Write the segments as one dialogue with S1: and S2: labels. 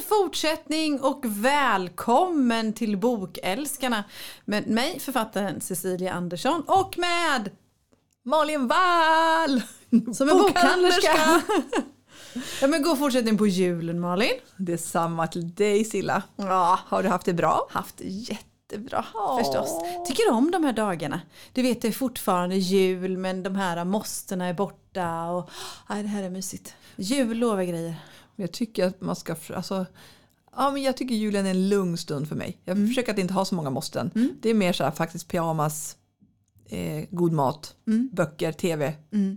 S1: God fortsättning och välkommen till Bokälskarna med mig författaren Cecilia Andersson och med
S2: Malin Wall!
S1: som är bokhandlerska. ja, men god fortsättning på julen Malin.
S2: Detsamma till dig Silla.
S1: Ja,
S2: Har du haft det bra?
S1: haft det jättebra
S2: Åh.
S1: förstås. Tycker du om de här dagarna? Du vet det är fortfarande jul men de här måstena är borta och aj, det här är mysigt. Jul lovar grejer.
S2: Men Jag tycker att man ska... Alltså, ja, men jag tycker julen är en lugn stund för mig. Jag försöker att inte ha så många måsten. Det är mer så här faktiskt pyjamas, eh, god mat, böcker, tv,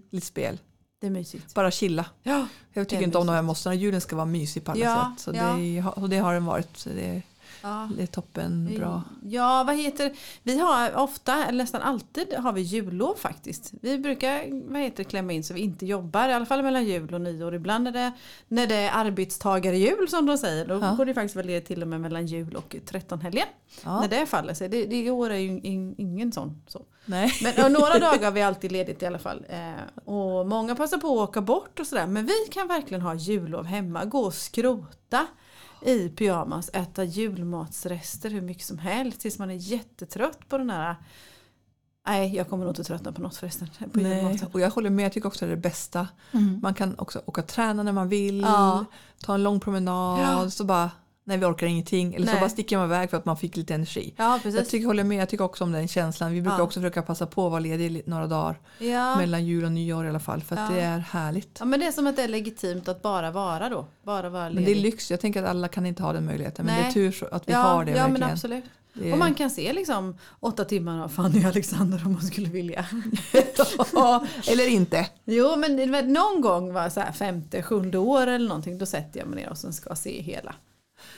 S2: lite spel.
S1: Det är mysigt.
S2: Bara chilla.
S1: Ja,
S2: Jag tycker inte om de här måstena. Julen ska vara mysig på alla
S1: Ja,
S2: sätt. Så
S1: ja.
S2: det, och det har den varit. Så det,
S1: ja.
S2: det är toppen bra.
S1: Ja, vad heter Vi har ofta, eller nästan alltid, har vi jullov faktiskt. Vi brukar vad heter, klämma in så vi inte jobbar, i alla fall mellan jul och nyår. Ibland är det, när det är arbetstagarjul som de säger, då
S2: Ja.
S1: går det faktiskt väl till och med mellan jul och trettonhelgen.
S2: Ja.
S1: När det faller sig. Det, det, I år är ju in, ingen sån. Så.
S2: Nej.
S1: Men några dagar har vi alltid ledigt i alla fall. Eh, och många passar på att åka bort och sådär. Men vi kan verkligen ha jullov hemma. Gå och skrota i pyjamas. Äta julmatsrester hur mycket som helst. Tills man är jättetrött på den här. Nej, jag kommer nog inte tröttna på något förresten. På
S2: Nej, och jag håller med, jag tycker också det är det bästa. Man kan också åka och träna när man vill,
S1: Ja.
S2: ta en lång promenad,
S1: Ja.
S2: så bara nej vi orkar ingenting. Eller så
S1: Nej.
S2: bara sticker man iväg för att man fick lite energi.
S1: Ja,
S2: Jag
S1: precis.
S2: tycker, håller med, jag tycker också om den känslan. Vi brukar
S1: Ja.
S2: också försöka passa på att vara ledig några dagar
S1: Ja.
S2: mellan jul och nyår i alla fall. För att det är härligt.
S1: ja, men det är som att det är legitimt att bara vara då. Bara vara
S2: Men
S1: ledig.
S2: det är lyx, jag tänker att alla kan inte ha den möjligheten. Men
S1: Nej.
S2: det är tur så att vi
S1: ja,
S2: har det
S1: Ja,
S2: verkligen.
S1: men absolut.
S2: Är-
S1: Och man kan se liksom åtta timmar av Fanny och Alexander om man skulle vilja.
S2: Eller inte.
S1: Jo men någon gång var så här femte, sjunde år eller någonting då sätter jag mig ner och sen ska jag se hela.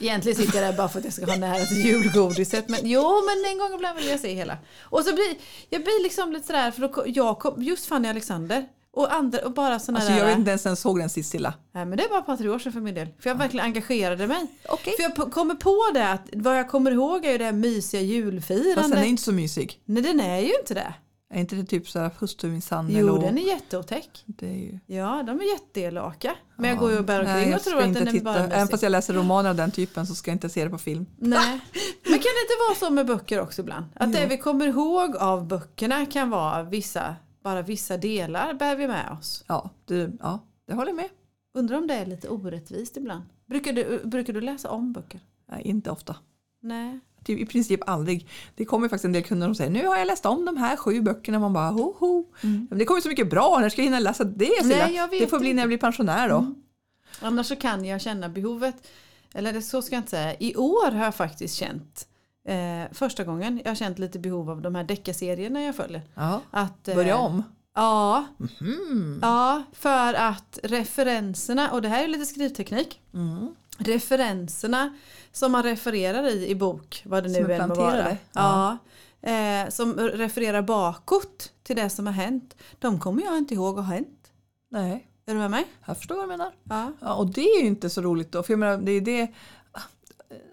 S1: Egentligen sitter jag där bara för att jag ska ha nära till julgodiset men jo men en gång ibland vill jag se hela. Och så blir jag blir liksom lite sådär för då, jag kom, just Fanny Alexander och andra och bara sådana
S2: Alltså,
S1: där.
S2: jag vet inte ens när jag såg den sist.
S1: Nej men det är bara ett par tre år sedan för min del. För jag verkligen engagerade mig.
S2: Okej.
S1: För jag kommer på det att vad jag kommer ihåg är ju det här mysiga
S2: Fast
S1: julfirandet.
S2: den är inte så mysig.
S1: Nej den är ju inte det.
S2: Är inte det typ så här hustrumisshandel?
S1: Jo
S2: och-
S1: den är jätteotäck.
S2: det är ju...
S1: Ja, de är jätteelaka. Men jag går ju och bär omkring och tror att den är
S2: titta.
S1: bara
S2: Även fast jag läser romaner av den typen så ska jag inte se det på film.
S1: Nej. Men kan det inte vara så med böcker också ibland? Att det
S2: Jo.
S1: vi kommer ihåg av böckerna kan vara vissa, bara vissa delar bär vi med oss.
S2: Ja, det, ja, det håller jag med.
S1: Undrar om det är lite orättvist ibland. Brukar du, brukar du läsa om böcker?
S2: Nej, inte ofta.
S1: Nej.
S2: Typ, I princip aldrig. Det kommer faktiskt en del kunder som säger nu har jag läst om de här sju böckerna. Man bara ho ho. Men det kommer så mycket bra, när ska jag hinna läsa det?
S1: Mm. Nej,
S2: det får bli när jag blir pensionär då.
S1: Mm. Annars så kan jag känna behovet, eller så ska jag inte säga. I år har jag faktiskt känt, eh, första gången jag har känt lite behov av de här deckarserierna jag följer.
S2: Ja.
S1: Att, eh,
S2: Börja om.
S1: Ja,
S2: Mhm.
S1: Ja, för att referenserna, och det här är lite skrivteknik.
S2: Mm.
S1: Referenserna som man refererar i i bok, vad det
S2: Som
S1: nu
S2: är
S1: än må vara.
S2: planterade.
S1: Ja. Eh, som refererar bakåt till det som har hänt. De kommer jag inte ihåg har hänt.
S2: Nej,
S1: Är du med mig?
S2: jag förstår vad du menar.
S1: Ja.
S2: Ja, och det är ju inte så roligt då. För jag menar, det är det...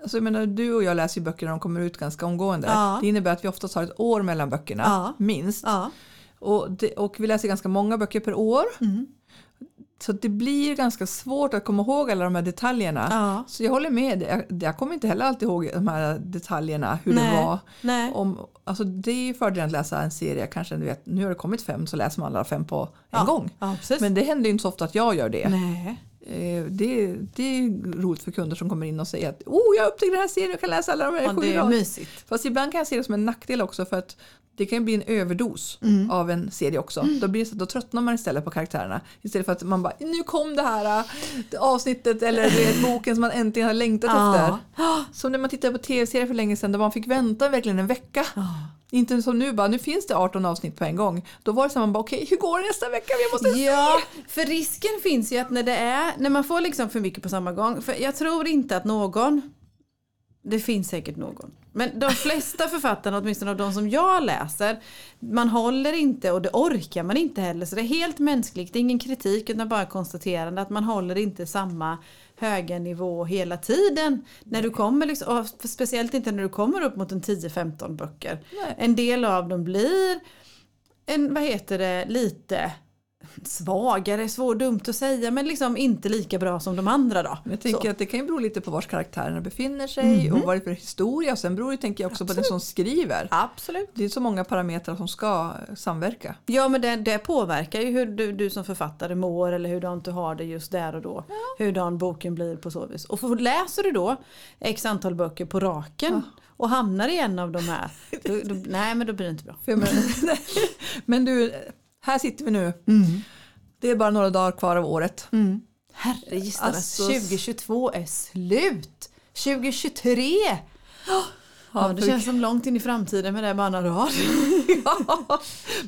S2: Alltså jag menar, du och jag läser ju böcker när de kommer ut ganska omgående.
S1: Ja.
S2: Det innebär att vi oftast har ett år mellan böckerna,
S1: Ja.
S2: minst.
S1: Ja.
S2: Och, det, och vi läser ganska många böcker per år.
S1: Mm.
S2: Så det blir ganska svårt att komma ihåg alla de här detaljerna.
S1: ja.
S2: Så jag håller med, jag, jag kommer inte heller alltid ihåg de här detaljerna, hur
S1: Nej.
S2: det var.
S1: Nej.
S2: Om, alltså det är ju fördelen att läsa en serie, kanske du vet, nu har det kommit fem så läser man alla fem på en
S1: ja.
S2: gång.
S1: Ja.
S2: Men det händer ju inte så ofta att jag gör det.
S1: Nej.
S2: Eh, Det, det är roligt för kunder som kommer in och säger att oh, jag upptäckte den här serien och kan läsa alla de här
S1: Ja,
S2: sju
S1: det är
S2: raderna."
S1: mysigt.
S2: Fast ibland kan jag se det som en nackdel också för att det kan ju bli en överdos
S1: Mm.
S2: av en serie också. Då, blir det så, då tröttnar man istället på karaktärerna. Istället för att man bara, nu kom det här äh, avsnittet eller vet, boken som man äntligen har längtat
S1: Ja.
S2: efter. Som när man tittade på tv-serier för länge sedan där man fick vänta verkligen en vecka.
S1: Ja.
S2: Inte som nu bara, nu finns det 18 avsnitt på en gång. Då var det så här, man bara, okej hur går det nästa vecka? Jag måste
S1: Ja, för risken finns ju att när det är, när man får liksom för mycket på samma gång. För jag tror inte att någon, det finns säkert någon. Men de flesta författarna, åtminstone av de som jag läser, man håller inte och det orkar man inte heller. Så det är helt mänskligt, det är ingen kritik utan bara konstaterande att man håller inte samma höga nivå hela tiden. När du kommer liksom, speciellt inte när du kommer upp mot en 10-15 böcker.
S2: Nej.
S1: En del av dem blir en, vad heter det, lite svagare, svår, dumt att säga men liksom inte lika bra som de andra då.
S2: Jag tänker
S1: Så.
S2: att det kan ju bero lite på var karaktärerna befinner sig och vad det är för historia. Sen beror det tänker jag också på den som skriver.
S1: Absolut.
S2: Det är så många parametrar som ska samverka.
S1: Ja men det, det påverkar ju hur du, du som författare mår eller hur du har det just där och då. Hur boken blir på så vis. Och för, läser du då x antal böcker på raken och hamnar i en av de här. Då, då, nej men då blir det inte bra.
S2: Men du, här sitter vi nu. Det är bara några dagar kvar av året.
S1: Herre gissarna,
S2: Alltså-
S1: 2022 är slut. 2023! Ja, det känns som långt in i framtiden med det bara några dagar.
S2: Ja,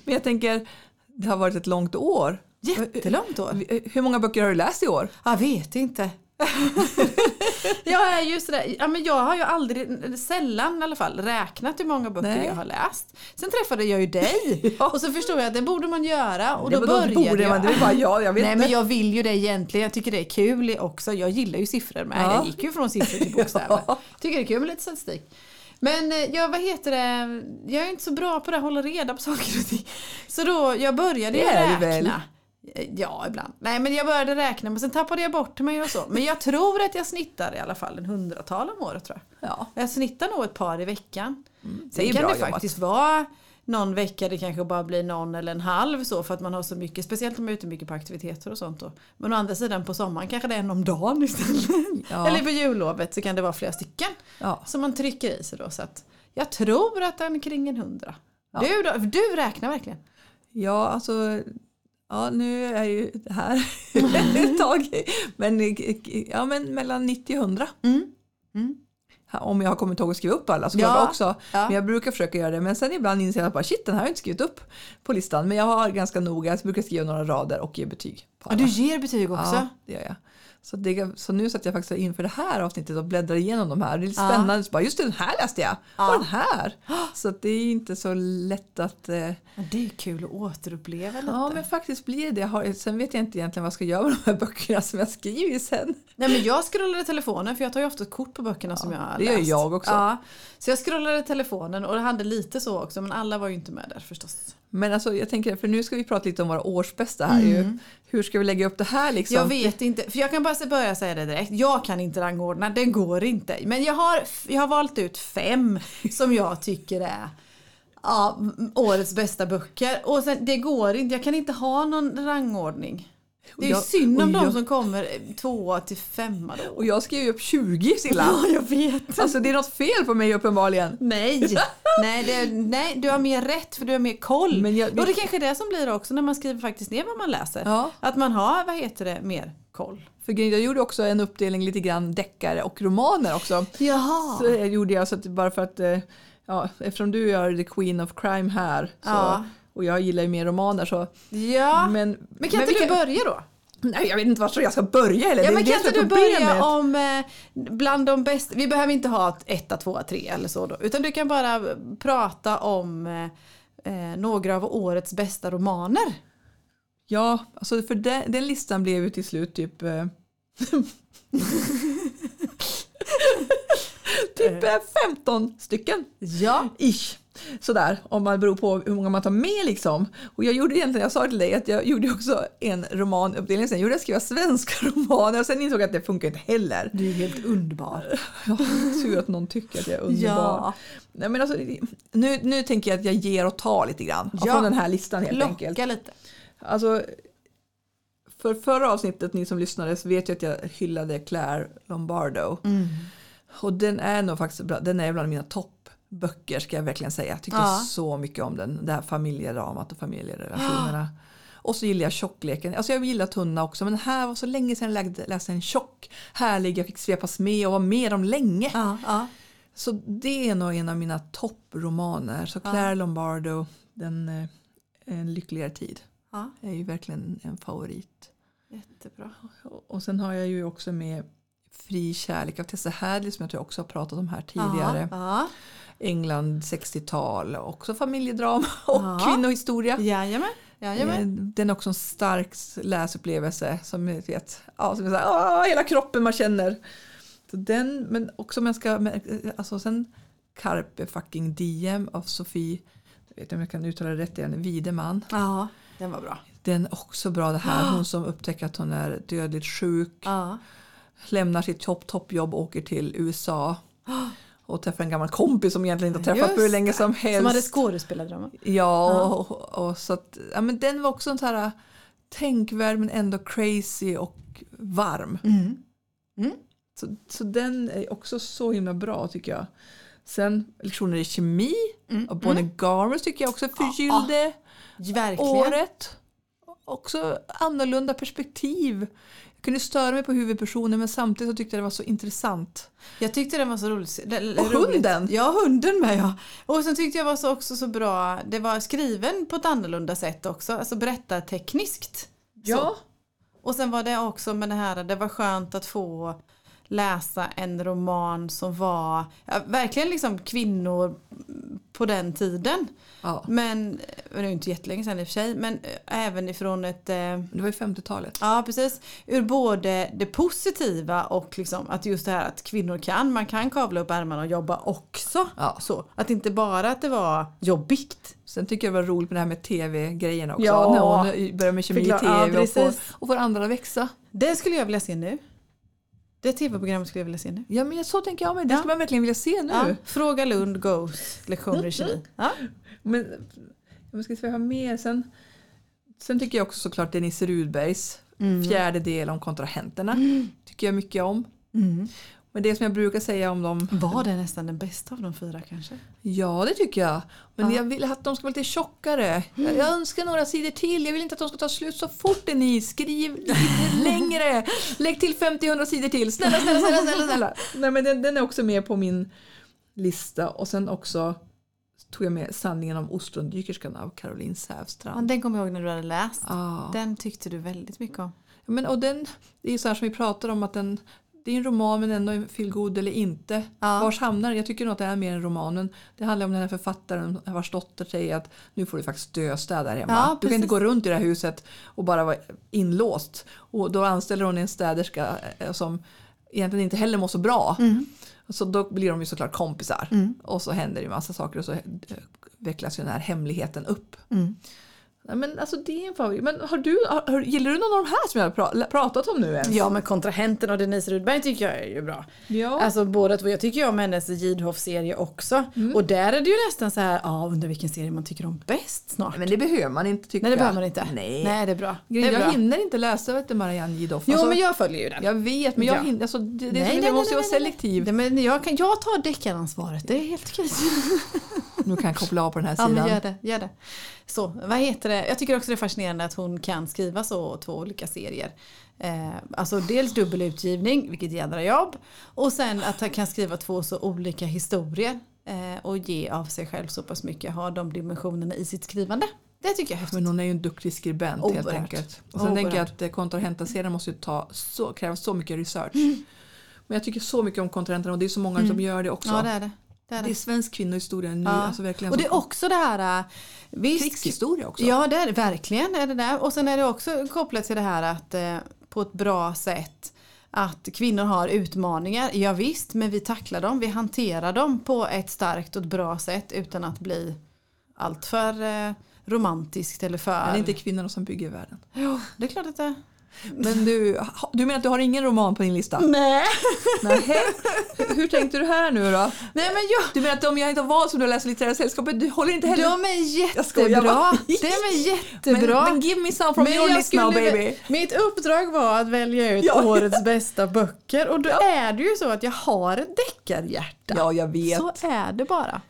S2: men jag tänker, det har varit ett långt år.
S1: Jättelångt år.
S2: Hur många böcker har du läst i år?
S1: Jag vet inte. jag är just det. Ja, men jag har ju aldrig, sällan i alla fall, räknat hur många böcker
S2: Nej.
S1: jag har läst. Sen träffade jag ju dig
S2: Ja.
S1: och så förstod jag att det borde man göra och
S2: Det
S1: då började
S2: borde
S1: jag.
S2: man, det är bara jag, jag vet
S1: Nej
S2: inte.
S1: men jag vill ju det egentligen. Jag tycker det är kul också. Jag gillar ju siffror med.
S2: Ja.
S1: Jag gick ju från siffror till bokstäver.
S2: Ja.
S1: Tycker det är kul med lite statistik. Men eh, ja, vad heter det? Jag är inte så bra på det att hålla reda på saker och ting. Så då, jag började ju räkna.
S2: väl?
S1: Ja, ibland. Nej, men jag började räkna men sen tappade jag bort mig och så. Men jag tror att jag snittar i alla fall en hundratal om året tror jag.
S2: Ja,
S1: Jag snittar nog ett par i veckan.
S2: det
S1: Sen kan det
S2: jobbat.
S1: faktiskt vara någon vecka det kanske bara blir någon eller en halv så för att man har så mycket, speciellt om man är ute mycket på aktiviteter och sånt då. Men å andra sidan på sommaren kanske det är en om dagen istället.
S2: Ja.
S1: Eller på jullovet så kan det vara flera stycken
S2: Ja.
S1: som man trycker i sig då. Så att jag tror att den är kring en hundra.
S2: Ja.
S1: Du, då, du räknar verkligen.
S2: Ja, alltså Ja, nu är ju det här ett tag. Men, ja, men mellan 90 och 100.
S1: Mm. Mm.
S2: Om jag har kommit ihåg att skriva upp alla så
S1: Ja,
S2: ja, jag också.
S1: ja.
S2: Men jag brukar försöka göra det. Men sen ibland inser jag att bara, shit, den här har jag inte skrivit upp på listan. Men jag har ganska noga, jag brukar skriva några rader och ge betyg. På
S1: Ja,
S2: alla.
S1: du ger betyg också?
S2: Ja, det gör jag. Så, det, så nu satt jag faktiskt inför det här avsnittet och bläddrar igenom de här. Det är lite
S1: Ja.
S2: spännande. Så bara, just det, den här läste jag.
S1: Ja.
S2: Och den här. Så det är inte så lätt att... Eh,
S1: Ja, det är kul att återuppleva lite.
S2: ja, men faktiskt blir det. Jag har, sen vet jag inte egentligen vad jag ska göra med de här böckerna som jag skriver sen.
S1: Nej men jag scrollade telefonen för jag tar ju ofta ett kort på böckerna som jag har
S2: det gör
S1: läst.
S2: jag också.
S1: Ja, så jag scrollade telefonen och det hade lite så också men alla var ju inte med där förstås.
S2: Men alltså, jag tänker, för nu ska vi prata lite om våra årsbästa här. Ju. Hur ska vi lägga upp det här liksom?
S1: Jag vet inte, för jag kan bara börja säga det direkt. Jag kan inte rangordna, det går inte. Men jag har, jag har valt ut fem som jag tycker är ja, årets bästa böcker. Och sen, det går inte, jag kan inte ha någon rangordning. Det är
S2: Jag-
S1: synd om de som kommer tvåa till femma då.
S2: Och jag skrev ju upp 20 Silla.
S1: Ja, jag vet.
S2: Alltså det är något fel på mig uppenbarligen.
S1: Nej, nej, det, nej, du har mer rätt för du har mer koll.
S2: Men jag-
S1: och det kanske är det som blir också när man skriver faktiskt ner vad man läser.
S2: Ja.
S1: Att man har, vad heter det, mer koll.
S2: För jag gjorde också en uppdelning lite grann deckare och romaner också.
S1: Jaha.
S2: Så gjorde jag så att bara för att eh, ja, eftersom du är the queen of crime här så,
S1: Ja.
S2: Och jag gillar ju mer romaner så
S1: Ja, men,
S2: men,
S1: kan
S2: men
S1: inte du börja då?
S2: Nej, jag vet inte var jag ska börja heller.
S1: Ja, men kan inte du börja om eh, bland de bästa, vi behöver inte ha ett etta, tvåa, tre eller så då, utan du kan bara prata om eh, eh, några av årets bästa romaner.
S2: Ja, alltså för den, den listan blev ju till slut typ eh, typ eh, 15 stycken.
S1: Ja.
S2: Ish. Sådär, om man beror på hur många man tar med liksom. Och jag gjorde egentligen, jag sa till dig att jag gjorde också en romanuppdelning. Sen gjorde jag skriva svenska romaner och sen insåg jag att det funkar inte heller.
S1: Du är helt underbar.
S2: Ja, tur att någon tycker att jag är underbar.
S1: Ja.
S2: Nej, men alltså, nu, nu tänker jag att jag ger och tar lite grann
S1: Ja.
S2: från den här listan helt enkelt.
S1: Locka lite.
S2: Alltså, för förra avsnittet, ni som lyssnade, så vet jag att jag hyllade Claire Lombardo.
S1: Mm.
S2: Och den är nog faktiskt den är bland mina toppböcker ska jag verkligen säga. Jag tycker
S1: Ja.
S2: så mycket om den, det här familjedramat och familjerelationerna. Och så gillar jag tjockleken. Alltså jag gillar tunna också men här var så länge sedan jag läste en tjock, härlig, jag fick svepas med och vara med dem länge.
S1: Ja, ja.
S2: Så det är nog en av mina toppromaner. Så Claire Lombardo, den, eh, En lyckligare tid,
S1: ja.
S2: är ju verkligen en favorit.
S1: Jättebra.
S2: Och- sen har jag ju också med Fri kärlek av Tessa Hadley som jag tror jag också har pratat om här tidigare.
S1: Ja.
S2: England 60-tal, också familjedrama och
S1: Ja.
S2: kvinnohistoria.
S1: Jajamän. Jajamän.
S2: Eh, Den är också en stark läsupplevelse som vet, ja, som är så här, ah, hela kroppen man känner. Så den, men också om jag ska, eh, alltså sen Carpe fucking Diem av Sofie, jag vet inte om jag kan uttala det rätt igen, Wideman.
S1: Ja, den var bra.
S2: Den är också bra det här, hon som upptäcker att hon är dödligt sjuk.
S1: Ja.
S2: Lämnar sitt topp, toppjobb och åker till USA. Och träffar en gammal kompis som egentligen inte har träffat på hur länge som helst.
S1: Som hade skådespelardrama.
S2: Ja, och, och så att, ja, men den var också en så här tänkvärd men ändå crazy och varm.
S1: Mm. Mm.
S2: Så, så den är också så himla bra tycker jag. Sen lektioner i kemi
S1: Mm.
S2: och Bonnie Garmers tycker jag också förgyllde
S1: Verkligen.
S2: året. Också annorlunda perspektiv. Kunde störa mig på huvudpersonen men samtidigt så tyckte jag det var så intressant.
S1: Jag tyckte den var så rolig.
S2: Och
S1: roligt.
S2: hunden.
S1: Ja, hunden med ja. Och sen tyckte jag var så också så bra. Det var skriven på ett annorlunda sätt också. Alltså berättartekniskt. Så. Och sen var det också med det här, det var skönt att få läsa en roman som var ja, verkligen liksom kvinnor på den tiden.
S2: ja.
S1: Men, det är inte jättelänge sedan i och för sig, men eh, även ifrån ett eh,
S2: Det var ju 50-talet.
S1: Ja precis. Ur både det positiva och liksom att just det här att kvinnor kan, man kan kavla upp ärmarna och jobba också.
S2: Ja.
S1: Så, att inte bara att det var jobbigt.
S2: Sen tycker jag det var roligt med det här med tv-grejen också.
S1: Ja.
S2: När hon börjar med kemi i tv och, och får andra att växa.
S1: Det skulle jag vilja se nu. Det tv-programmet skulle jag vilja se nu.
S2: Ja men så tänker jag med. Det
S1: Ja.
S2: skulle man verkligen vilja se nu.
S1: Ja. Fråga Lund Goes lektioner i kemi. Ja.
S2: Men jag ska säga mer sen. Sen tycker jag också såklart Denise Rudbergs fjärde del om kontrahenterna. Tycker jag mycket om.
S1: Mm.
S2: Men det som jag brukar säga om dem.
S1: Var det nästan den bästa av de fyra kanske?
S2: Ja det tycker jag. Men
S1: Ja.
S2: jag vill att de ska vara lite tjockare. Jag, jag önskar några sidor till. Jag vill inte att de ska ta slut så fort Denise. Skriv lite längre. Lägg till 50-100 sidor till. Snälla, snälla, snälla. snälla, snälla. Nej, men den, den är också med på min lista. Och sen också tog jag med Sanningen om ostrondykerskan av Caroline
S1: Ja,
S2: Sävstrand.
S1: den kommer jag ihåg när du hade läst.
S2: Ah.
S1: Den tyckte du väldigt mycket om.
S2: Men, och den, det är ju så här som vi pratar om att den, det är en roman men ändå en feelgood eller inte.
S1: Ja.
S2: Vars hamnar Jag tycker nog att det är mer en romanen. Det handlar om den här författaren vars dotter säger att nu får du faktiskt döstäda där hemma.
S1: Ja,
S2: du kan inte gå runt i det här huset och bara vara inlåst. Och då anställer hon en städerska eh, som egentligen inte heller mår så bra.
S1: Mm.
S2: Så då blir de ju såklart kompisar. Och så händer det massa saker och så eh, vecklas ju den här hemligheten upp.
S1: Mm.
S2: Nej, men alltså det är en favorit. Men har du, har, gillar du någon av de här som jag har pra- pratat om nu ens?
S1: Ja men kontrahenten och Denise Rudberg tycker jag är ju bra.
S2: Ja.
S1: Alltså båda två. Jag tycker ju om hennes Gidhoff-serie också.
S2: Mm.
S1: Och där är det ju nästan så här, ja undrar vilken serie man tycker om bäst snart.
S2: men det behöver man inte tycka.
S1: Nej det behöver man inte.
S2: Nej.
S1: Nej det är bra. Det
S2: jag
S1: bra.
S2: hinner inte läsa vet du, Marianne Gidhoff.
S1: Jo
S2: Alltså,
S1: men jag följer ju den.
S2: jag vet men jag
S1: Ja.
S2: hinner, alltså, det, det
S1: Nej,
S2: är
S1: nej,
S2: som,
S1: nej,
S2: jag måste ju vara selektiv.
S1: Nej, men jag, kan, jag tar deckaransvaret, det är helt okej.
S2: Nu kan jag koppla av på den här
S1: Ja
S2: sidan.
S1: men gör det, gör det. Så, vad heter det? Jag tycker också det är fascinerande att hon kan skriva så två olika serier. Eh, alltså dels dubbelutgivning, vilket jädra jobb. Och sen att han kan skriva två så olika historier. Eh, och ge av sig själv så pass mycket, ha de dimensionerna i sitt skrivande. Det tycker jag är häftigt.
S2: Men hon är ju en duktig skribent helt
S1: Oerhört.
S2: enkelt. Och sen tänker jag
S1: Oerhört.
S2: att eh, kontrahenta-serien måste ju ta så, kräva så mycket research.
S1: Mm.
S2: Men jag tycker så mycket om kontrahenterna och det är så många som gör det också.
S1: Ja det är det. Det, är
S2: det är svensk kvinnohistoria nu.
S1: Ja.
S2: Alltså verkligen
S1: Och det är
S2: så-
S1: också det här, äh, visst,
S2: krigshistoria också.
S1: Ja, det är verkligen. Är det där. Och sen är det också kopplat till det här att eh, på ett bra sätt att kvinnor har utmaningar. Ja, visst, men vi tacklar dem, vi hanterar dem på ett starkt och ett bra sätt utan att bli alltför eh, romantiskt eller för...
S2: Men det är inte kvinnorna som bygger världen.
S1: Jo, det är klart att det
S2: Men du, du menar att du har ingen roman på din lista?
S1: Nej.
S2: Nej. Hur tänkte du här nu då?
S1: Nej, men jag...
S2: Du menar att de jag inte har valt som du läser litterära sällskapet, du håller inte heller...
S1: De är jättebra. De är jättebra.
S2: Men, men give me some from
S1: Men
S2: your list now baby.
S1: Mitt uppdrag var att välja ut
S2: Ja.
S1: årets bästa böcker och då
S2: Ja.
S1: är det ju så att jag har ett deckarhjärta.
S2: Ja, jag vet.
S1: Så är det bara.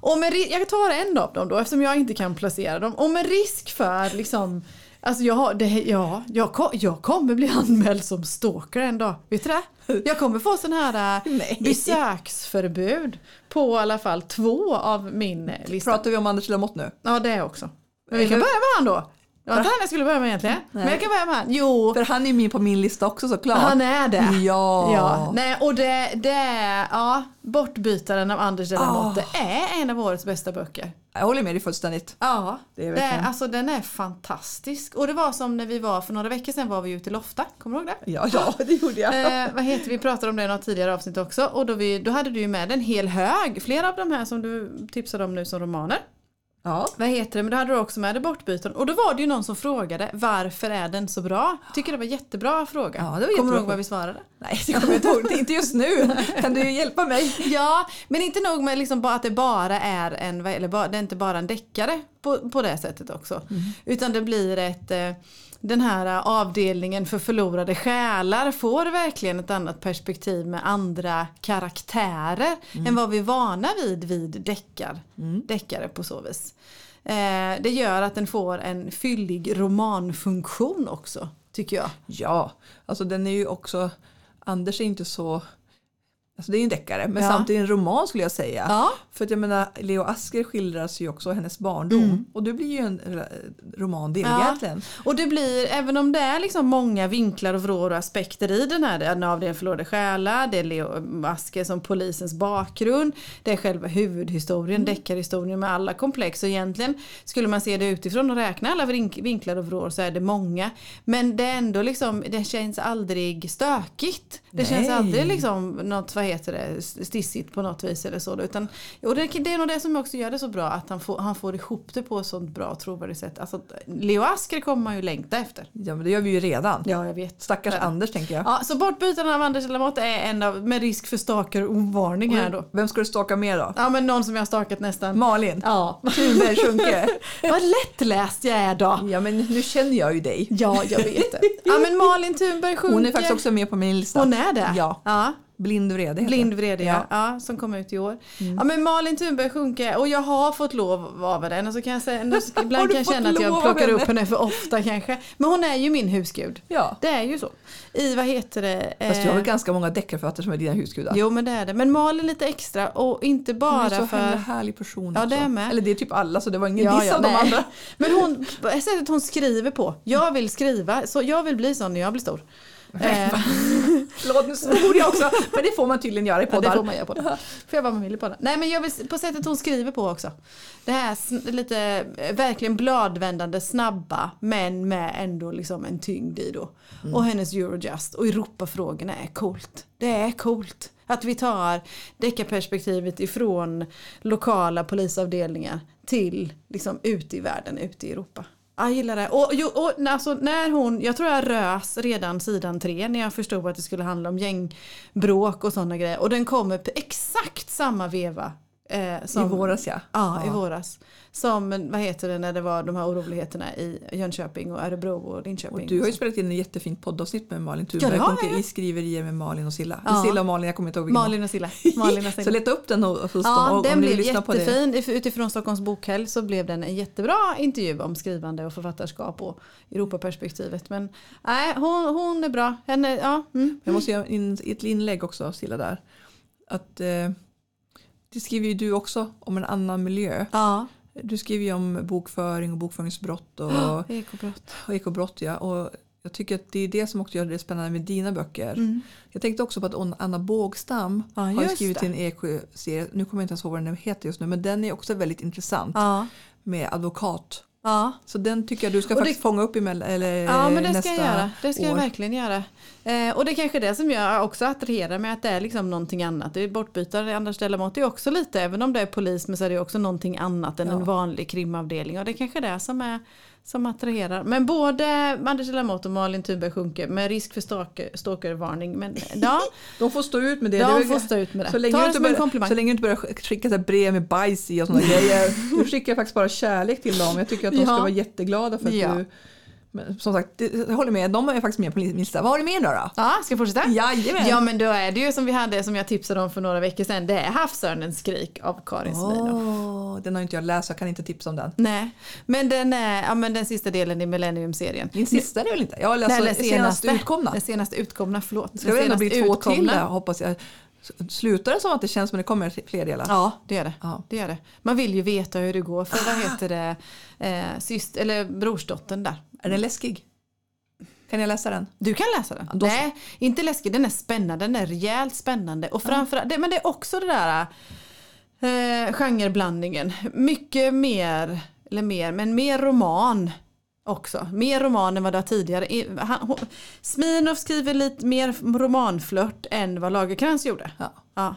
S1: Och med, jag tar en av dem då eftersom jag inte kan placera dem. Och med risk för liksom Alltså jag, har, det, ja, jag, jag kommer bli anmäld som stalker en dag. Vet du det? Jag kommer få sån här äh,
S2: Nej.
S1: besöksförbud på i alla fall två av min eh, lista.
S2: Pratar vi om Anders Lamotte nu?
S1: Ja det också. Men vi kan börja med han då. Det var inte han jag skulle börja med egentligen. Men
S2: Nej.
S1: jag kan börja med han. Jo,
S2: För han är med på min lista också såklart.
S1: han är det.
S2: Ja.
S1: Ja, nej, och det, det är, ja, Bortbytaren av Anders de la
S2: Ah.
S1: Motte är en av årets bästa böcker.
S2: Jag håller med dig fullständigt.
S1: Ja,
S2: Det är
S1: det alltså den är fantastisk. Och det var som när vi var, för några veckor sedan var vi ute i Lofta, kommer du ihåg det?
S2: Ja, ja det gjorde jag.
S1: Eh, vad heter vi pratade om det i något tidigare avsnitt också och då, vi, då hade du ju med en hel hög, flera av de här som du tipsade om nu som romaner.
S2: Ja.
S1: Vad heter det? Men då hade du också med det bortbytaren. Och då var det ju någon som frågade varför är den så bra? Tycker det var jättebra fråga.
S2: Ja, det var
S1: Kommer du ihåg vad vi svarade?
S2: Nej, det kommer jag inte ihåg. Inte just nu. Kan du hjälpa mig?
S1: Ja, men inte nog med liksom bara att det bara är en, eller bara, det är inte bara en deckare på, på det sättet också. Utan det blir ett, eh, den här avdelningen för förlorade själar får verkligen ett annat perspektiv med andra karaktärer än vad vi är vana vid vid deckar, deckare på så vis. Eh, det gör att den får en fyllig romanfunktion också, tycker jag.
S2: Ja, alltså den är ju också... Anders är inte så... Alltså det är ju en deckare, men
S1: Ja.
S2: samtidigt en roman skulle jag säga.
S1: Ja.
S2: För att jag menar, Leo Asker skildras ju också hennes barndom. Och det blir ju en eh, romandel
S1: Mm. Ja.
S2: egentligen.
S1: Och det blir, även om det är liksom många vinklar och vrår och aspekter i den här, av den förlorade själar, det är Leo Asker som polisens bakgrund, det är själva huvudhistorien,
S2: Mm.
S1: deckarhistorien med alla komplex. Och egentligen skulle man se det utifrån och räkna alla vink- vinklar och vrår så är det många. Men det är ändå liksom, det känns aldrig stökigt. Det känns
S2: Nej.
S1: aldrig liksom något, vad heter det, stissigt på något vis eller så. Utan, och det, det är nog det som också gör det så bra, att han får, han får ihop det på ett sånt bra och trovärdigt sätt. Alltså, Leo Asker kommer man ju längta efter.
S2: Ja, men det gör vi ju redan.
S1: Ja, jag vet.
S2: Stackars Anders tänker jag.
S1: Ja, så bortbytarna av Anders Lamotte är en av, med risk för stalker och ovarning här då.
S2: Vem ska du staka mer då?
S1: Ja, men någon som jag har stakat nästan.
S2: Malin?
S1: Ja,
S2: Thunberg Sjunke?
S1: vad lättläst jag är då.
S2: Ja men nu känner jag ju dig.
S1: Ja, jag vet det. Ja, men Malin Thunberg Sjunke.
S2: Hon är faktiskt också med på min lista.
S1: Hon är det?
S2: Ja.
S1: ja.
S2: Blind vrede
S1: Blind vrede ja. ja. Som kom ut i år. Ja men Malin Thunberg Sjunke och jag har fått lov av den och så kan jag säga, ibland kan jag känna att jag plockar
S2: henne?
S1: upp henne för ofta kanske. Men hon är ju min husgud.
S2: Ja.
S1: Det är ju så. I vad heter det?
S2: Fast du har
S1: eh,
S2: ganska många deckarförfattare som är dina husgudar?
S1: Jo men det är det. Men Malin lite extra och inte
S2: Hon
S1: bara
S2: är så
S1: för...
S2: himla härlig person
S1: Ja,
S2: också.
S1: det är med.
S2: Eller det är typ alla så det var ingen
S1: Ja,
S2: diss
S1: ja,
S2: av de andra.
S1: Men hon, sättet hon skriver på. Jag vill skriva, så jag vill bli sån när jag blir stor. Eh,
S2: Förlåt nu svor jag också. Men det får man tydligen göra i
S1: Ja,
S2: poddar.
S1: det får man göra på det. Får jag vara vill på det. Nej men jag vill, på sättet hon skriver på också. Det här lite eh, verkligen bladvändande snabba men med ändå liksom en tyngd i då. Och hennes Eurojust och Europafrågorna är coolt. Det är coolt. Att vi tar deckarperspektivet ifrån lokala polisavdelningar till liksom ut i världen, ut i Europa. Jag gillar det. Och, jo, och alltså, när hon, jag tror jag rös redan sidan tre när jag förstod att det skulle handla om gängbråk och sådana grejer. Och den kommer på exakt samma veva. Eh, som,
S2: I våras ja.
S1: Ja, i våras. Som, vad heter det, när det var de här oroligheterna i Jönköping och Örebro och Linköping.
S2: Och du har ju spelat in ett jättefint poddavsnitt med Malin Thunberg.
S1: Ja, jag.
S2: i skriverier med Malin och Silla.
S1: Ja.
S2: Silla och Malin, jag kommer inte ihåg vilken.
S1: Malin och Silla. Malin och
S2: Så
S1: Silla.
S2: leta upp den hos dem
S1: Ja,
S2: och,
S1: den
S2: om ni
S1: blev jättefin. If- Utifrån Stockholms bokhelg så blev den en jättebra intervju om skrivande och författarskap och Europaperspektivet. Men nej, hon, hon är bra. Henne, ja, mm.
S2: Jag måste göra in, ett inlägg också, Silla där. Att eh, det skriver ju du också om en annan miljö.
S1: ja.
S2: Du skriver ju om bokföring och bokföringsbrott och,
S1: Ekobrott.
S2: och ekobrott. Ja. Och jag tycker att det är det som också gör det spännande med dina böcker.
S1: Mm.
S2: Jag tänkte också på att Anna Bågstam
S1: Ja,
S2: har skrivit
S1: det.
S2: en ekoserie. Nu kommer jag inte ens ihåg vad den heter just nu. Men den är också väldigt intressant.
S1: Ja.
S2: Med advokat.
S1: Ja.
S2: Så den tycker jag du ska
S1: Och det-
S2: faktiskt fånga upp emell- eller
S1: Ja men det
S2: nästa
S1: ska jag göra. Det ska jag
S2: år.
S1: verkligen göra. Eh, och det är kanske det som jag också attraherar med att det är liksom någonting annat. Det är bortbytare, Anders Delamott är också lite, även om det är polis men så är det också någonting annat än
S2: Ja.
S1: en vanlig krimavdelning. Och det är kanske det som är som attraherar. Men både Anders Delamott och Malin Thunberg Sjunke med risk för stalker, stalkervarning. Men ja,
S2: De får stå ut med det.
S1: de
S2: Det
S1: får stå ut med det.
S2: Så länge,
S1: Ta det en
S2: börjar,
S1: komplimang.
S2: så länge du inte börjar skicka brev med bajs i och sådana grejer. Du skickar faktiskt bara kärlek till dem. Jag tycker att de ska
S1: Ja.
S2: vara jätteglada för att
S1: Ja.
S2: du... Men som sagt, jag håller med. De är faktiskt med på min lista. Vad har du mer då? då?
S1: Ja, ska jag fortsätta?
S2: Jajamän!
S1: Ja men då är det ju som vi hade som jag tipsade om för några veckor sedan. Det är Havsörnens skrik av Karin.
S2: Åh, den har inte jag läst så jag kan inte tipsa om den.
S1: Nej, men den, är, ja, men den sista delen i Millennium-serien.
S2: Din sista är det väl inte? Jag har läst
S1: Nej,
S2: så-
S1: den
S2: senaste utkomna.
S1: Den senaste utkomna, förlåt.
S2: Det ska väl ändå bli två till där, hoppas jag. Slutar det som att det känns som att det kommer fler delar?
S1: Ja, det gör det.
S2: Ja.
S1: det gör det. Man vill ju veta hur det går för vad heter det, eh, syst, eller brorsdottern där.
S2: Är den läskig? Kan jag läsa den?
S1: Du kan läsa den.
S2: Ja.
S1: Nej, inte läskig. Den är spännande. Den är rejält spännande. Och framförallt, det, men det är också det där eh, genreblandningen. Mycket mer, eller mer, men mer roman också. Mer roman än vad det har tidigare. Han, Smirnoff skriver lite mer romanflört än vad Lagercrantz gjorde.
S2: Ja.
S1: Ja.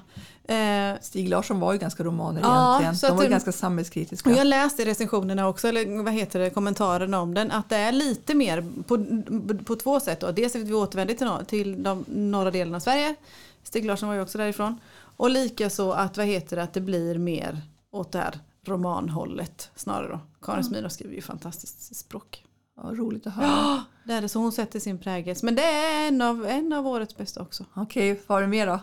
S1: Eh,
S2: Stig Larsson var ju ganska romaner
S1: Ja,
S2: egentligen.
S1: så
S2: De var ju ganska samhällskritiska.
S1: och jag läste i recensionerna också, eller vad heter det, kommentarerna om den, att det är lite mer på, på två sätt. Då. Dels att vi återvänder till, till de norra delen av Sverige. Stig Larsson var ju också därifrån. Och lika så att, vad heter det, att det blir mer åt det här romanhållet snarare då. Karin Smirnoff skriver ju fantastiskt språk.
S2: Ja, roligt att höra.
S1: Det är det, så hon sätter sin prägel. Men det är en av, en av årets bästa också.
S2: Okej, vad har du mer då?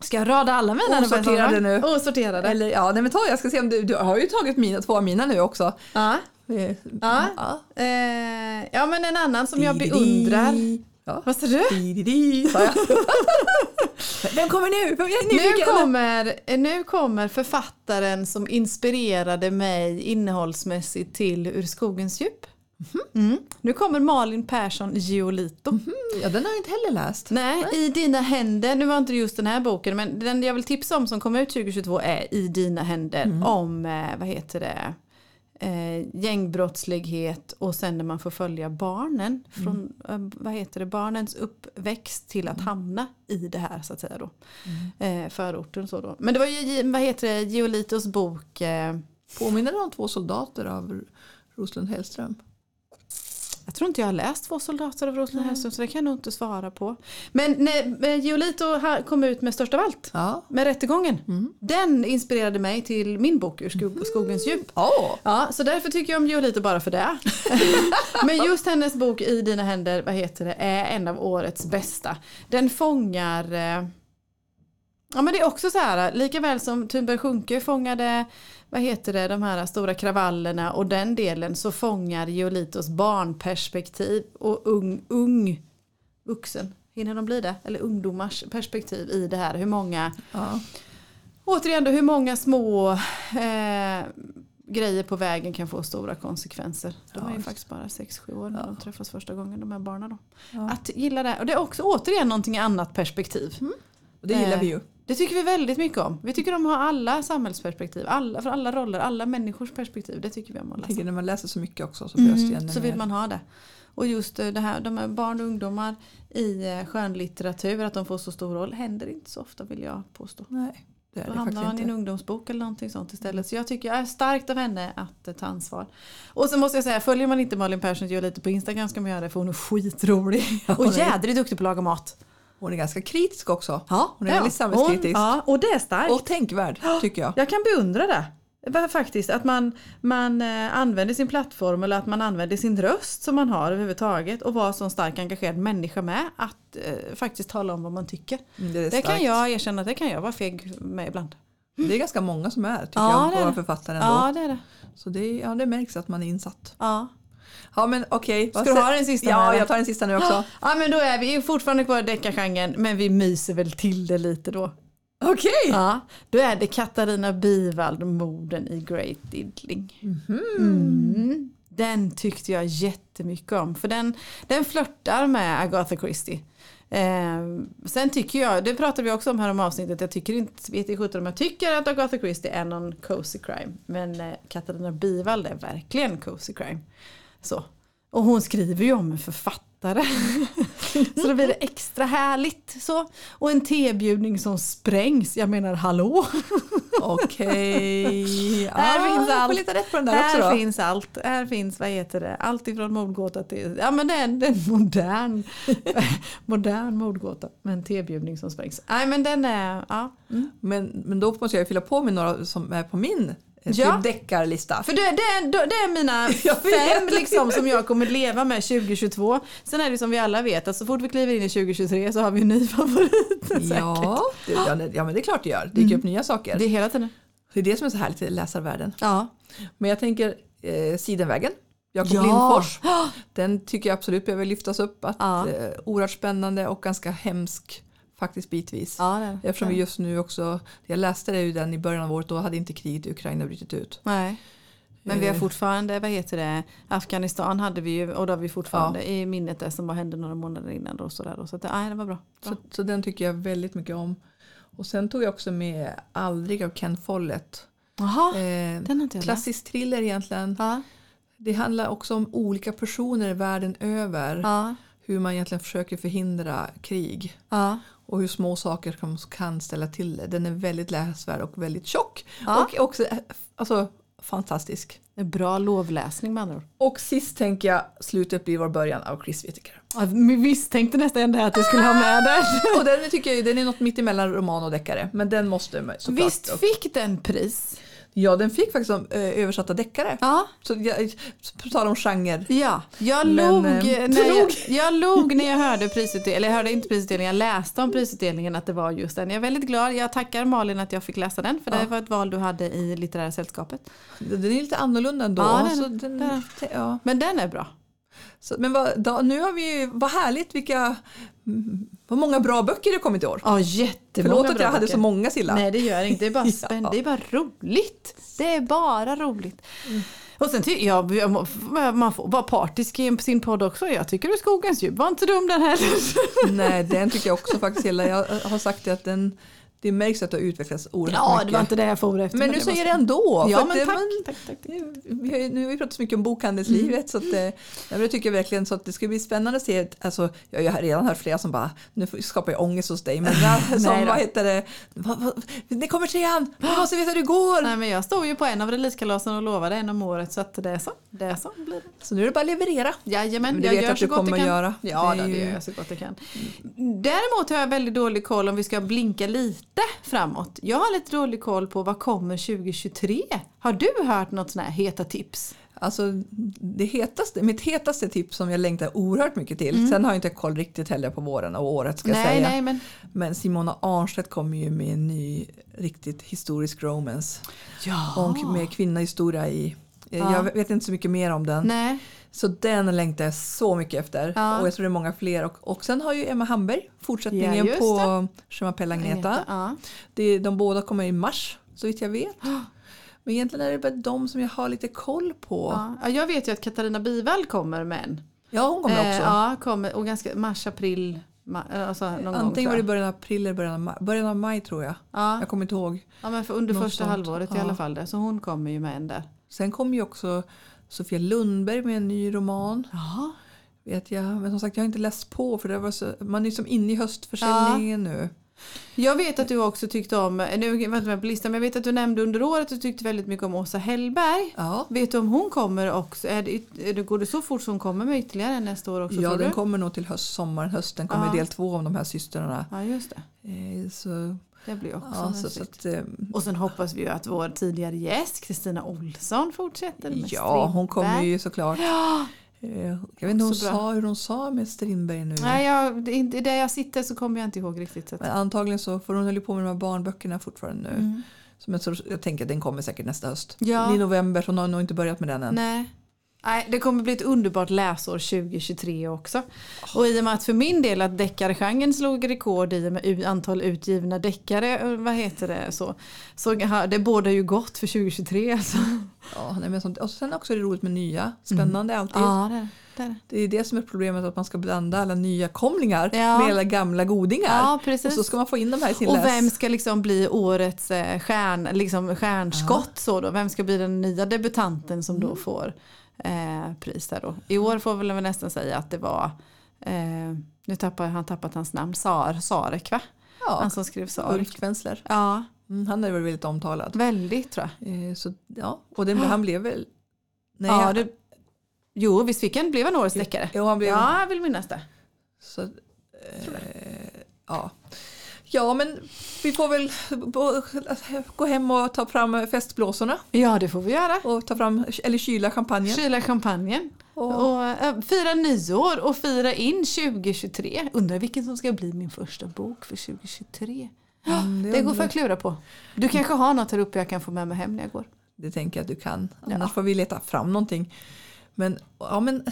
S1: Ska jag rada alla mina?
S2: Osorterade nu.
S1: Osorterade.
S2: Eller, ja, nej, men ta, jag ska se om du, du har ju tagit mina, två av mina nu också.
S1: Ja.
S2: Eh,
S1: Ja.
S2: ja.
S1: Eh, ja men en annan som jag beundrar.
S2: Ja.
S1: Vad sa du?
S2: Di-di-di, sa jag. Vem kommer nu?
S1: Nu kommer, nu kommer författaren som inspirerade mig innehållsmässigt till Ur skogens djup. Mm. Nu kommer Malin Persson Giolito.
S2: Ja, den har jag inte heller läst.
S1: Nej, I dina händer, nu var inte just den här boken men den jag vill tipsa om som kommer ut 2022 är I dina händer om, eh, vad heter det, eh, gängbrottslighet och sen när man får följa barnen från, eh, vad heter det, barnens uppväxt till att hamna i det här så att säga då. Eh, förorten så då. Men det var ju, vad heter det, Giolitos bok eh,
S2: Påminner om två soldater av Roslund Hellström?
S1: Jag tror inte jag har läst Två soldater av Roslund Hellström så det kan jag nog inte svara på. Men när Giolito kom ut med Störst av allt
S2: Ja.
S1: med rättegången. Den inspirerade mig till min bok Ur skog- skogens djup.
S2: Åh,
S1: Ja, så därför tycker jag om Giolito bara för det. Men just hennes bok I dina händer, vad heter det, är en av årets bästa. Den fångar eh, Ja men det är också så här, lika väl som Thunberg Sjunke fångade, vad heter det, de här stora kravallerna och den delen så fångar Giolitos barnperspektiv och ung, ung vuxen, hinner de bli det? Eller ungdomars perspektiv i det här. Hur många
S2: ja.
S1: Återigen då, hur många små eh, grejer på vägen kan få stora konsekvenser. De
S2: Ja,
S1: är ju faktiskt bara 6-7 år när
S2: Ja.
S1: de träffas första gången, de här barnen. Då.
S2: Ja.
S1: Att gilla det. Och det är också återigen någonting annat perspektiv.
S2: Och det gillar
S1: Eh,
S2: vi ju.
S1: Det tycker vi väldigt mycket om. Vi tycker om att ha alla samhällsperspektiv, alla, för alla roller, alla människors perspektiv. Det tycker vi om att
S2: Jag
S1: läsa.
S2: tänker när man läser så mycket också så behövs det
S1: Mm,
S2: ännu
S1: så vill
S2: mer.
S1: man ha det. Och just eh, det här, de här barn och ungdomar i eh, skönlitteratur, att de får så stor roll, händer inte så ofta vill jag påstå.
S2: Nej, det är
S1: Då
S2: det
S1: hamnar man i en ungdomsbok eller någonting sånt istället. Så jag tycker det är starkt av henne att eh, ta ansvar. Och så måste jag säga, följer man inte Malin Persson gör lite på Instagram ska man göra det för hon är skitrolig. Och
S2: hon är-
S1: jädrigt duktig på att laga mat.
S2: Hon är ganska kritisk också.
S1: Ja,
S2: Hon är väldigt samhällskritisk.
S1: Hon, ja, och det är starkt.
S2: Och tänkvärd tycker jag.
S1: Jag kan beundra det. Faktiskt att man, man eh, använder sin plattform eller att man använder sin röst som man har överhuvudtaget och vara så stark engagerad människa med att eh, faktiskt tala om vad man tycker.
S2: Mm, Det,
S1: Det kan jag erkänna att det kan jag vara feg med ibland.
S2: det är ganska många som är tycker
S1: Ja,
S2: jag, våra författare ändå.
S1: Ja det är det.
S2: Så det, ja, det märks att man är insatt.
S1: Ja.
S2: Ja men okej.
S1: Ska
S2: vad
S1: du ha den sista
S2: Ja, jag tar den sista nu också.
S1: Ja men då är vi fortfarande kvar i deckargenren men vi myser väl till det lite då.
S2: Okej.
S1: Ja, då är det Katarina Bivald, morden i Great Diddling. Mm. Den tyckte jag jättemycket om för den, den flörtar med Agatha Christie. Eh, sen tycker jag, det pratade vi också om här om avsnittet, jag tycker inte, vet sjutton om jag tycker att Agatha Christie är någon cozy crime. Men eh, Katarina Bivald är verkligen cozy crime. Så. Och hon skriver ju om en författare. så då blir det extra härligt. Så. Och en tebjudning som sprängs. Jag menar hallå.
S2: Okej.
S1: Här finns allt.
S2: leta rätt på den där
S1: Här
S2: också då.
S1: finns allt. Här finns, vad heter det, allt ifrån mordgåta till, ja men det är en, det är en modern, modern mordgåta med en tebjudning som sprängs. Nej men den är, ja.
S2: Men, men då måste jag fylla på med några som är på min
S1: Ja.
S2: typ deckarlista.
S1: För det, det, är, det är mina fem liksom, som jag kommer leva med 2022. Sen är det som vi alla vet att så fort vi kliver in i 2023 så har vi en ny favorit.
S2: Ja, det, ja, men det är klart det gör. Det dyker upp nya saker.
S1: Det är hela tiden.
S2: Det är det som är så härligt i läsarvärlden.
S1: Ja.
S2: Men jag tänker eh, Sidenvägen. Jakob
S1: Ja.
S2: Lindfors. Den tycker jag absolut behöver lyftas upp. Att,
S1: Ja.
S2: eh, oerhört spännande och ganska hemsk faktiskt bitvis.
S1: Ja, det är det.
S2: Eftersom vi just nu också, jag läste det ju den i början av året, då hade inte kriget i Ukraina brutit ut.
S1: Nej. Men vi har
S2: Eh.
S1: fortfarande, vad heter det, Afghanistan hade vi ju och då har vi fortfarande i minnet det som bara hände några månader innan. Och så där, och så att, det- nej, det var bra. bra.
S2: Så, så den tycker jag väldigt mycket om. Och sen tog jag också med Aldrig av Ken Follett.
S1: Jaha,
S2: Eh,
S1: den har inte jag läst.
S2: klassisk thriller egentligen.
S1: Ja.
S2: Det handlar också om olika personer världen över.
S1: Ja.
S2: Hur man egentligen försöker förhindra krig.
S1: Ja.
S2: Och hur små saker kan, kan ställa till det. Den är väldigt läsvärd och väldigt tjock.
S1: Ja.
S2: Och också eh, alltså, fantastisk.
S1: Är bra lovläsning med andra ord.
S2: Och sist tänker jag slutet blir vår början av Chris Whittaker.
S1: Jag misstänkte nästan det att du skulle ha med den.
S2: Och den tycker jag den är något mitt emellan roman och deckare. Men den måste såklart
S1: Visst fick den pris?
S2: Ja den fick faktiskt som, eh, översatta deckare.
S1: Ja.
S2: Så jag, på tal om genre.
S1: Ja, jag
S2: Men,
S1: log,
S2: eh,
S1: när jag, jag log när jag hörde prisutdelningen, eller jag hörde inte prisutdelningen, jag läste om prisutdelningen att det var just den. Jag är väldigt glad, jag tackar Malin att jag fick läsa den för
S2: Ja.
S1: det var ett val du hade i litterära sällskapet.
S2: Den är lite annorlunda ändå.
S1: Ja, den-
S2: så den- ja.
S1: Men den är bra.
S2: Så, men vad, då, nu har vi, vad härligt vilka, mm, vad många bra böcker det kommit i år.
S1: Ja, jättemånga
S2: Förlåt att jag hade
S1: böcker.
S2: så många Silla.
S1: Nej det gör inget, det är bara
S2: Ja.
S1: spännande, det är bara roligt. Det är bara roligt. Och sen tycker jag, man får vara partisk i sin podd också. Jag tycker du Skogens djup var inte dum den heller.
S2: Nej, den tycker jag också faktiskt Silla. Jag har sagt att den, det märks att det har utvecklats oerhört
S1: Ja,
S2: mycket.
S1: det var inte det jag for efter.
S2: men nu
S1: det
S2: säger det ändå.
S1: Ja, men
S2: det,
S1: tack,
S2: man-
S1: tack, tack, tack.
S2: Nu, nu har vi pratat så mycket om bokhandelslivet
S1: Mm.
S2: så att, eh, nej, men det tycker jag verkligen så att det ska bli spännande att se. Alltså, jag har redan hört flera som bara, nu skapar jag ångest hos dig. Men ja, som, vad heter det, vad, vad, det kommer trean, vi måste veta hur det går.
S1: Nej, men jag stod ju på en av releasekalasen och lovade en om året så att det är så. Det är så blir det.
S2: Så nu är det bara att leverera.
S1: Jajamän,
S2: Men det
S1: jag
S2: vet
S1: gör
S2: jag att
S1: så
S2: du
S1: gott jag
S2: kommer
S1: kan.
S2: göra.
S1: Ja,
S2: Det
S1: det,
S2: är
S1: det
S2: ju-
S1: gör jag så gott jag kan. Däremot har jag väldigt dålig koll om vi ska blinka lite framåt. Jag har lite dålig koll på vad kommer 2023. Har du hört något sånt här heta tips?
S2: Alltså, det hetaste, mitt hetaste tips som jag längtar oerhört mycket till. Sen har jag inte koll riktigt heller på våren och året ska jag
S1: Mm. nej,
S2: säga.
S1: nej, men
S2: Men Simona Arnstedt kommer ju med en ny riktigt historisk romance.
S1: ja.
S2: Och med kvinnohistoria i.
S1: Ja.
S2: Jag vet inte så mycket mer om den.
S1: Nej,
S2: Så den längtar jag så mycket efter.
S1: Ja.
S2: Och jag tror det är många fler. Och, och sen har ju Emma Hamberg
S1: Ja,
S2: fortsättningen
S1: just
S2: på Chemapelle Agneta.
S1: Ja.
S2: Det, de båda kommer i mars så vitt jag vet. Men egentligen är det bara de som jag har lite koll på. Ja,
S1: Ja. Ja, jag vet ju att Katarina Bivall kommer med en.
S2: hon kommer
S1: Eh,
S2: också.
S1: ja, kommer, och ganska mars, april, ma- alltså gång.
S2: Antingen
S1: tror
S2: var det början av april eller början av maj. Början av maj tror jag.
S1: Ja,
S2: Jag kommer inte ihåg.
S1: ja, men för under
S2: något
S1: första
S2: sånt.
S1: halvåret i
S2: Ja.
S1: alla fall. Där. Så hon kommer ju med en där.
S2: Sen kommer ju också Sofia Lundberg med en ny roman.
S1: Jaha.
S2: Vet jag. Men som sagt jag har inte läst på för det var så, man är som inne i höstförsäljningen nu.
S1: Jag vet att du också tyckte om, nu var jag på listan, men jag vet att du nämnde under året att du tyckte väldigt mycket om Åsa Hellberg.
S2: Ja,
S1: Vet du om hon kommer också? Är det, är det, går det så fort som hon kommer med ytterligare nästa år också?
S2: ja den
S1: du?
S2: kommer nog till höst, sommaren, hösten kommer
S1: Ja.
S2: del två om de här systrarna.
S1: Ja, just det.
S2: Eh, Så,
S1: Det blir också
S2: ja, så, så att, eh,
S1: Och sen hoppas vi ju att vår tidigare gäst Kristina Olsson fortsätter med
S2: ja, hon kommer
S1: Strindberg.
S2: ju såklart.
S1: Ja,
S2: Eh, Jag vet inte hon sa, hur hon sa med Strindberg nu.
S1: nej, jag, det där jag sitter så kommer jag inte ihåg riktigt. Så
S2: Men antagligen så får hon hålla på med de här barnböckerna fortfarande nu.
S1: mm.
S2: Så, jag tänker att den kommer säkert nästa höst.
S1: Ja.
S2: I november så hon har nog inte börjat med den än.
S1: Nej. Nej, det kommer bli ett underbart läsår 2023 också. Och i och med att för min del att deckargenren slog rekord i och med antal utgivna deckare, eh, vad heter det så, så det båda ju gott för 2023 alltså.
S2: Ja, nej, men sånt. Och sen också är det roligt med nya. Spännande alltid.
S1: Ja, det är det. är det.
S2: Det är det som är problemet att man ska blanda alla nya komlingar
S1: Ja.
S2: med alla gamla godingar.
S1: Ja,
S2: och
S1: precis.
S2: så ska man få in dem här i sin
S1: Och
S2: läs.
S1: vem ska liksom bli årets eh, stjärn, liksom stjärnskott? Så då? Vem ska bli den nya debutanten som
S2: Mm.
S1: då får eh, pris där då? I år får väl nästan säga att det var, eh, nu tappar han tappat hans namn, Sar, Sarek va?
S2: ja,
S1: Han som skrev Sarek.
S2: Ulf Kvensler.
S1: Ja,
S2: Mm, han är väl väldigt omtalad.
S1: väldigt tror jag.
S2: Eh, så, ja, och den, han blev väl... Nej,
S1: ja,
S2: han-
S1: det, jo, visst fick han, blev han årets deckare?
S2: Jo, han blev...
S1: Ja, jag vill minnas det.
S2: Så, eh, ja. Ja, men vi får väl gå hem och ta fram festblåsorna
S1: Ja, det får vi göra.
S2: och ta fram, eller kyla champagnen.
S1: Kyla champagnen.
S2: Och,
S1: Och äh, fira nyår och fira in 2023. Undrar vilken som ska bli min första bok för 2023.
S2: Mm,
S1: Det går
S2: undrar-
S1: för att klura på. Du kanske har något här uppe jag kan få med mig hem när jag går.
S2: Det tänker jag att du kan.
S1: Ja.
S2: Annars får vi leta fram någonting. Men, ja, men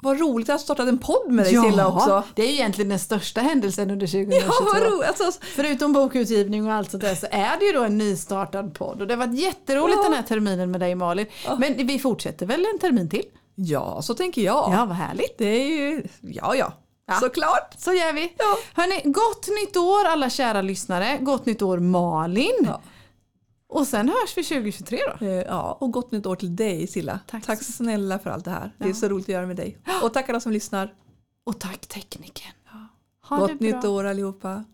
S2: vad roligt att ha startat en podd med dig Silla också.
S1: det är ju egentligen den största händelsen under 2022.
S2: Ja, vad roligt. Alltså,
S1: Förutom bokutgivning och allt sånt där så är det ju då en nystartad podd. Och det har varit jätteroligt
S2: Ja.
S1: den här terminen med dig Malin. Men vi fortsätter väl en termin till?
S2: ja, så tänker jag.
S1: Ja, vad härligt.
S2: Det är ju, ja, ja,
S1: Ja.
S2: såklart.
S1: Så gör vi.
S2: Ja.
S1: Hörni, gott nytt år alla kära lyssnare. Gott nytt år Malin.
S2: Ja.
S1: Och sen hörs vi 2023 då.
S2: Eh, Ja, och gott nytt år till dig Silla.
S1: Tack
S2: Tack
S1: så
S2: snälla för allt det här. Det är
S1: Ja.
S2: så roligt att göra med dig. Och tack alla som lyssnar.
S1: Och tack tekniken. Ha
S2: Gott nytt år allihopa.